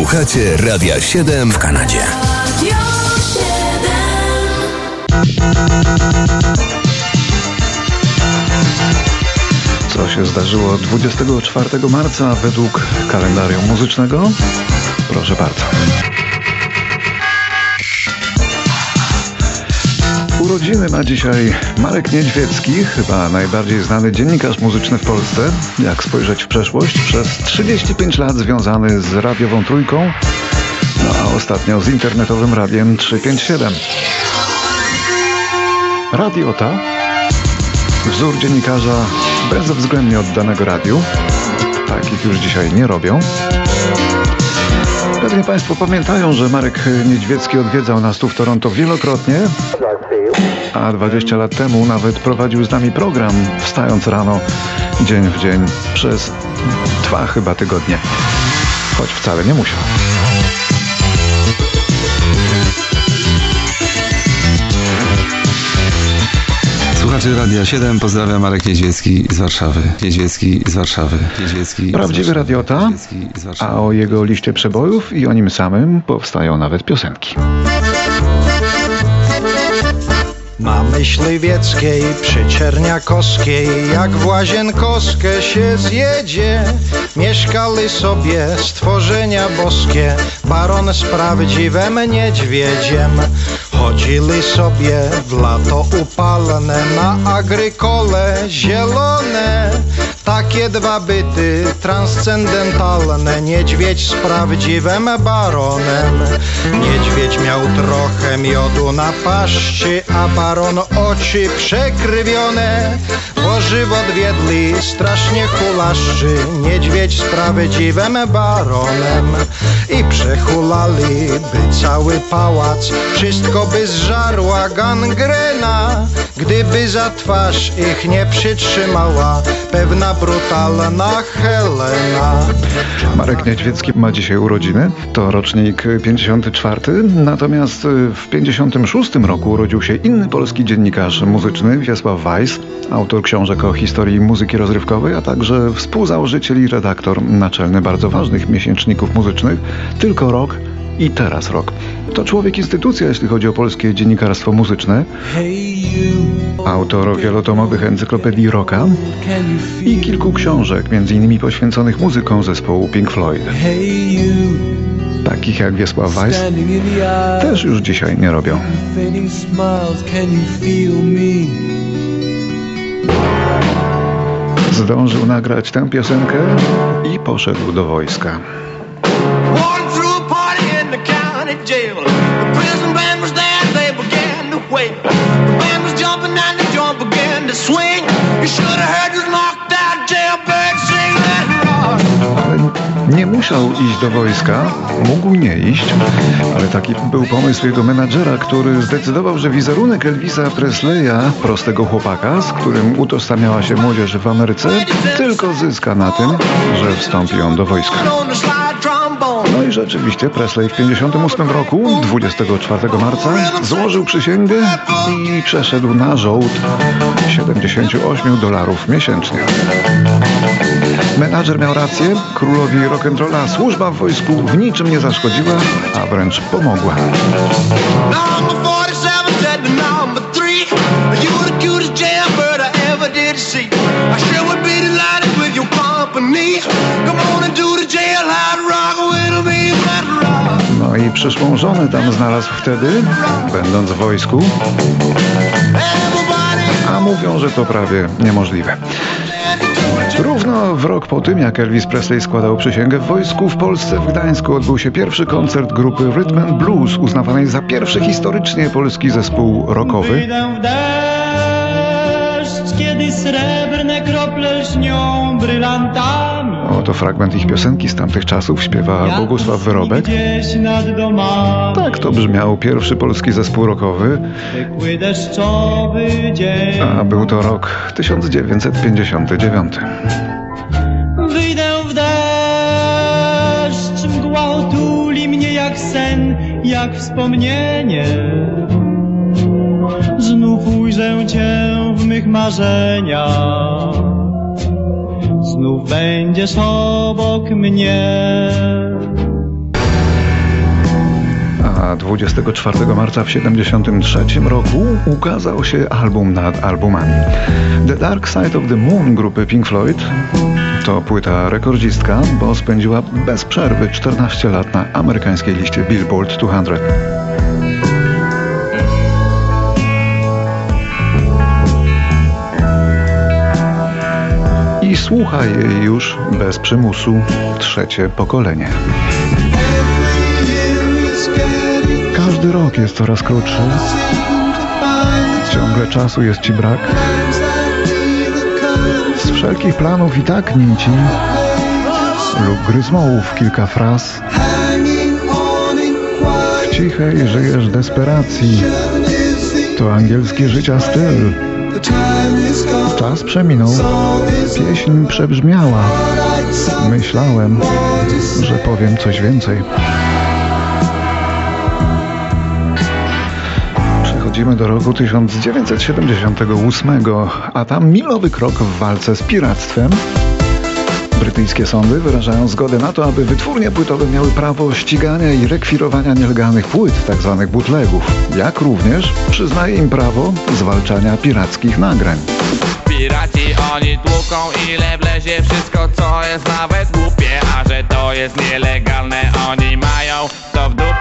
Słuchacie Radia 7 w Kanadzie. Co się zdarzyło 24 marca według kalendarium muzycznego? Proszę bardzo. Urodziny ma dzisiaj Marek Niedźwiecki, chyba najbardziej znany dziennikarz muzyczny w Polsce. Jak spojrzeć w przeszłość, przez 35 lat związany z radiową trójką, no a ostatnio z internetowym radiem 357. Radiota, wzór dziennikarza bezwzględnie oddanego radiu. Takich już dzisiaj nie robią. Pewnie Państwo pamiętają, że Marek Niedźwiecki odwiedzał nas tu w Toronto wielokrotnie, a 20 lat temu nawet prowadził z nami program, wstając rano, dzień w dzień, przez dwa chyba tygodnie. Choć wcale nie musiał. Słuchacze Radia 7, pozdrawiam Marek Niedźwiecki z Warszawy. Niedźwiecki z Warszawy. Niedźwiecki Prawdziwy Warszawy. radiota, a o jego liście przebojów i o nim samym powstają nawet piosenki. Na Myśliwieckiej, przy Czerniakowskiej, jak w Łazienkowskę się zjedzie, mieszkali sobie stworzenia boskie, baron z prawdziwym niedźwiedziem. Chodzili sobie w lato upalne na agrykole zielone, takie dwa byty transcendentalne, niedźwiedź z prawdziwym baronem. Niedźwiedź miał trochę miodu na paszczy, a baron oczy przekrwione, bo żywot wiedli strasznie hulaszczy, niedźwiedź z prawdziwym baronem. I przehulali by cały pałac, wszystko by zżarła gangrena, gdyby za twarz ich nie przytrzymała pewna brutalna Helena. Marek Niedźwiecki ma dzisiaj urodziny, to rocznik 54, natomiast w 56 roku urodził się inny polski dziennikarz muzyczny, Wiesław Weiss, autor książek o historii muzyki rozrywkowej, a także współzałożyciel i redaktor naczelny bardzo ważnych miesięczników muzycznych, tylko rok i teraz rok. To człowiek instytucja, jeśli chodzi o polskie dziennikarstwo muzyczne, autor wielotomowych encyklopedii rocka i kilku książek, m.in. poświęconych muzykom zespołu Pink Floyd. Takich jak Wiesław Weiss też już dzisiaj nie robią. Zdążył nagrać tę piosenkę i poszedł do wojska. County jail. The prison band was there, they began to wail. The band was jumping and the joint began to swing. You should have heard this knocked out jailbird sing that rock. Nie musiał iść do wojska, mógł nie iść, ale taki był pomysł jego menadżera, który zdecydował, że wizerunek Elvisa Presleya, prostego chłopaka, z którym utożsamiała się młodzież w Ameryce, tylko zyska na tym, że wstąpi on do wojska. I rzeczywiście Presley w 58 roku, 24 marca, złożył przysięgę i przeszedł na żołd 78 dolarów miesięcznie. Menadżer miał rację, królowi rock'n'rolla służba w wojsku w niczym nie zaszkodziła, a wręcz pomogła. I przyszłą żonę tam znalazł wtedy, będąc w wojsku, a mówią, że to prawie niemożliwe. Równo w rok po tym, jak Elvis Presley składał przysięgę w wojsku, w Polsce w Gdańsku odbył się pierwszy koncert grupy Rhythm and Blues, uznawanej za pierwszy historycznie polski zespół rockowy. Deszcz, kiedy srebrne krople brylantami. Oto fragment ich piosenki z tamtych czasów śpiewa Bogusław Wyrobek. Tak to brzmiał pierwszy polski zespół rockowy, Zwykły deszczowy dzień. a był to rok 1959. Wyjdę w deszcz, mgła otuli mnie jak sen, jak wspomnienie. Znów ujrzę cię w mych marzeniach. Znów będziesz obok mnie. a 24 marca w 1973 roku ukazał się album nad albumami. The Dark Side of the Moon grupy Pink Floyd to płyta rekordzistka, bo spędziła bez przerwy 14 lat na amerykańskiej liście Billboard 200. słucha jej już bez przymusu trzecie pokolenie. Każdy rok jest coraz krótszy. Ciągle czasu jest ci brak. Z wszelkich planów i tak nici lub gryzmołów kilka fraz. W cichej żyjesz desperacji. To angielski życia styl. Czas przeminął, pieśń przebrzmiała. Myślałem, że powiem coś więcej. Przechodzimy do roku 1978, a tam milowy krok w walce z piractwem. Brytyjskie sądy wyrażają zgodę na to, aby wytwórnie płytowe miały prawo ścigania i rekwirowania nielegalnych płyt, tzw. bootlegów, jak również przyznaje im prawo zwalczania pirackich nagrań. Oni tłuką ile wlezie wszystko co jest nawet głupie. A że to jest nielegalne oni mają to w dup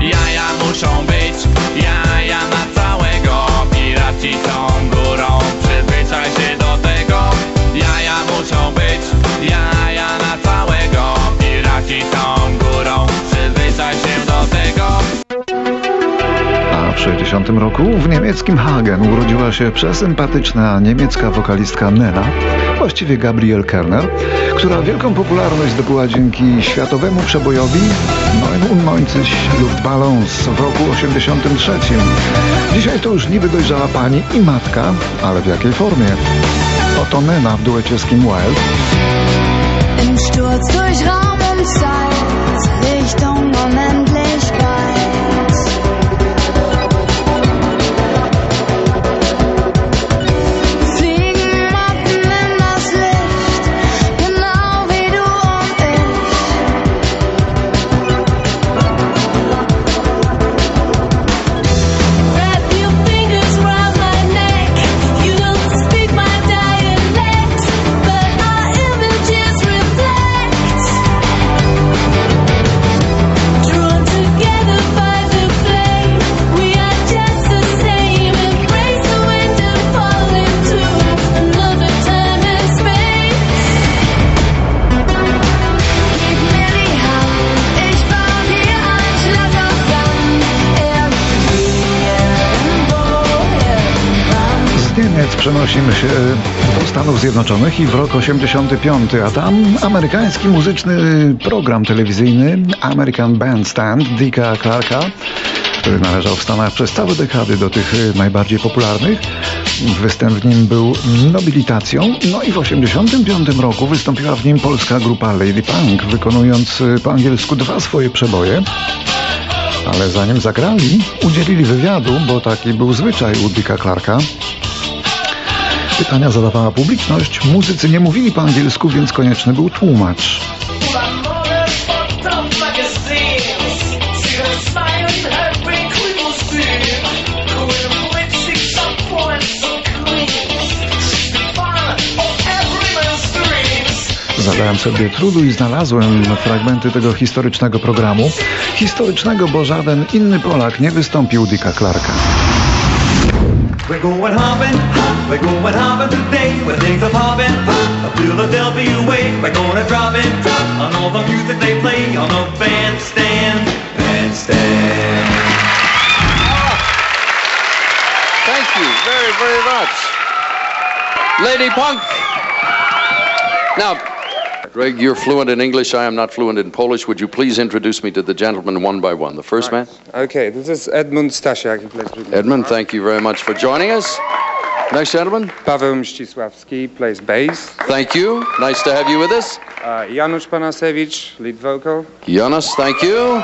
Jaja muszą być, jaja na całego. Piraci są górą, przyzwyczaj się do tego. Jaja muszą być, jaja na całego. Piraci są górą, przyzwyczaj się do tego. A w 60 roku w niemieckim Hagen urodziła się przesympatyczna niemiecka wokalistka Nena, właściwie Gabriel Kerner, która wielką popularność zdobyła dzięki światowemu przebojowi Neun Unneunzig Luftballons w roku 83. Dzisiaj to już niby dojrzała pani i matka, ale w jakiej formie? Oto Nena w duecie z Kim Wilde. Im Sturz durch Raum przenosimy się do Stanów Zjednoczonych i w rok 85, a tam amerykański muzyczny program telewizyjny American Bandstand Dicka Clarka, który należał w Stanach przez całe dekady do tych y, najbardziej popularnych. Występ w nim był nobilitacją. No i w 85 roku wystąpiła w nim polska grupa Lady Punk, wykonując po angielsku dwa swoje przeboje. Ale zanim zagrali, udzielili wywiadu, bo taki był zwyczaj u Dicka Clarka. Pytania zadawała publiczność. Muzycy nie mówili po angielsku, więc konieczny był tłumacz. Zadałem sobie trudu i znalazłem fragmenty tego historycznego programu. Historycznego, bo żaden inny Polak nie wystąpił Dicka Clarka. We're going hopping, we're going hopping today. Where things are popping, a Philadelphia way. We're gonna drop it, drop on all the music they play on the bandstand, bandstand. Thank you very, very much. Lady Punk. Now, Greg, you're fluent in English. I am not fluent in Polish. Would you please introduce me to the gentlemen one by one? The first man? Okay, this is Edmund Stasiak. He plays rhythm Edmund, thank you very much for joining us. Next gentleman. Paweł Mścisławski plays bass. Thank you. Nice to have you with us. Uh, Janusz Panasewicz, lead vocal. Janusz, thank you.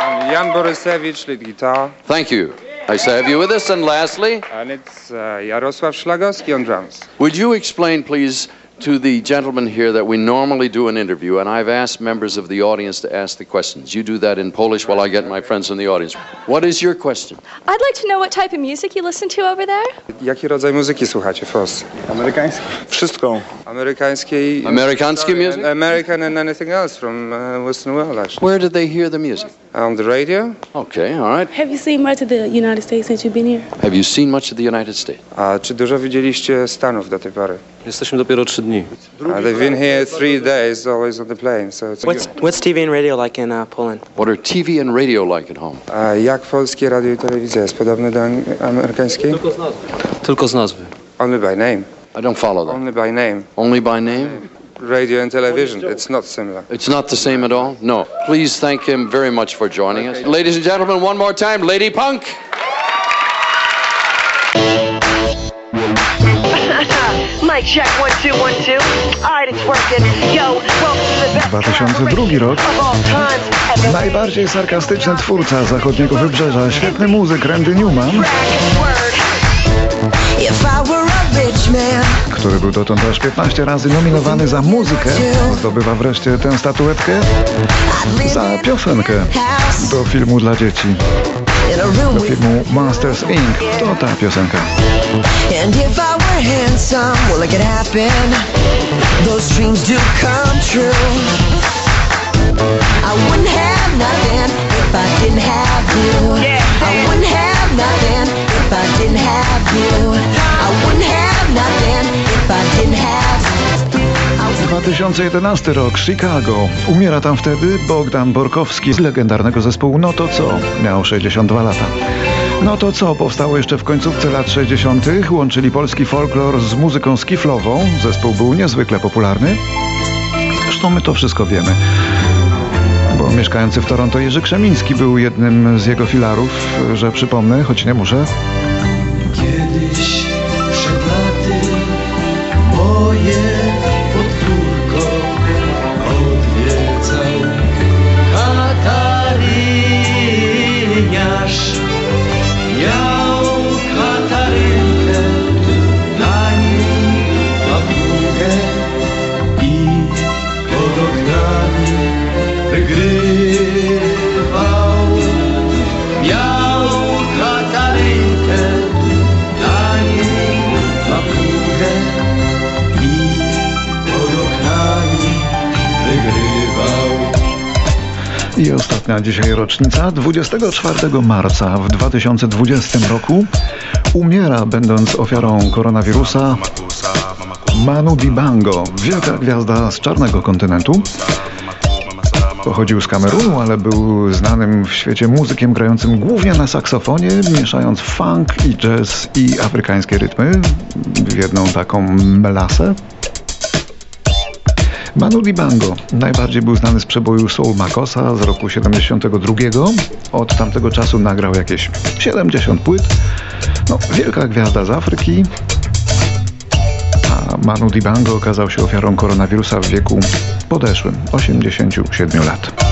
And Jan Borysewicz, lead guitar. Thank you. Nice to have you with us. And lastly, And it's uh, Jarosław Szlagowski on drums. would you explain, please, to the gentleman here that we normally do an interview, and I've asked members of the audience to ask the questions. You do that in Polish while I get my friends in the audience. What is your question? I'd like to know what type of music you listen to over there. Jaki rodzaj muzyki słuchacie w Polsce? Amerykański. Wszystko. Amerykańskiej... Amerikański music? American and anything else from uh, Western world, actually. Where did they hear the music? On the radio? Okay, all right. Have you seen much of the United States since you've been here? Have you seen much of the United States? A czy dużo widzieliście Stanów do tej pory? Jesteśmy dopiero trzy dni. Uh, they've been here three days, always on the plane, so it's What's what's TV and radio like in uh, Poland? What are TV and radio like at home? A jak polskie radio i telewizja jest podobne do ang- amerykańskiej? Tylko z nazwy. Tylko z nazwy. Only by name. I don't follow that. Only by name. Only by name? Radio and television, it's not similar. It's not the same at all? No. Please thank him very much for joining us. Ladies and gentlemen, one more time, Lady Punk. Mike, check one, two, one, two. All right, it's working. Yo, welcome to the best 2002 rok. Najbardziej sarkastyczny twórca zachodniego wybrzeża, świetny muzyk Randy Newman, który był dotąd aż 15 razy nominowany za muzykę, zdobywa wreszcie tę statuetkę za piosenkę do filmu dla dzieci. Do filmu Monsters Inc. To ta piosenka. And if I were handsome, well, it could happen. Those dreams do come true. I wouldn't have nothing if I didn't have you. I wouldn't have nothing if I didn't have you. I wouldn't have nothing if I didn't have 2011 rok, Chicago. Umiera tam wtedy Bogdan Borkowski z legendarnego zespołu No to co? Miał 62 lata. No to co? Powstało jeszcze w końcówce lat 60. Łączyli polski folklor z muzyką skiflową. Zespół był niezwykle popularny. Zresztą my to wszystko wiemy. Bo mieszkający w Toronto Jerzy Krzemiński był jednym z jego filarów, że przypomnę, choć nie muszę. I ostatnia dzisiaj rocznica. 24 marca w 2020 roku umiera, będąc ofiarą koronawirusa, Manu Dibango, wielka gwiazda z czarnego kontynentu. Pochodził z Kamerunu, ale był znanym w świecie muzykiem grającym głównie na saksofonie, mieszając funk i jazz i afrykańskie rytmy w jedną taką melasę. Manu Dibango najbardziej był znany z przeboju Soul Makosa z roku 72. Od tamtego czasu nagrał jakieś 70 płyt. No, wielka gwiazda z Afryki. A Manu Dibango okazał się ofiarą koronawirusa w wieku podeszłym 87 lat.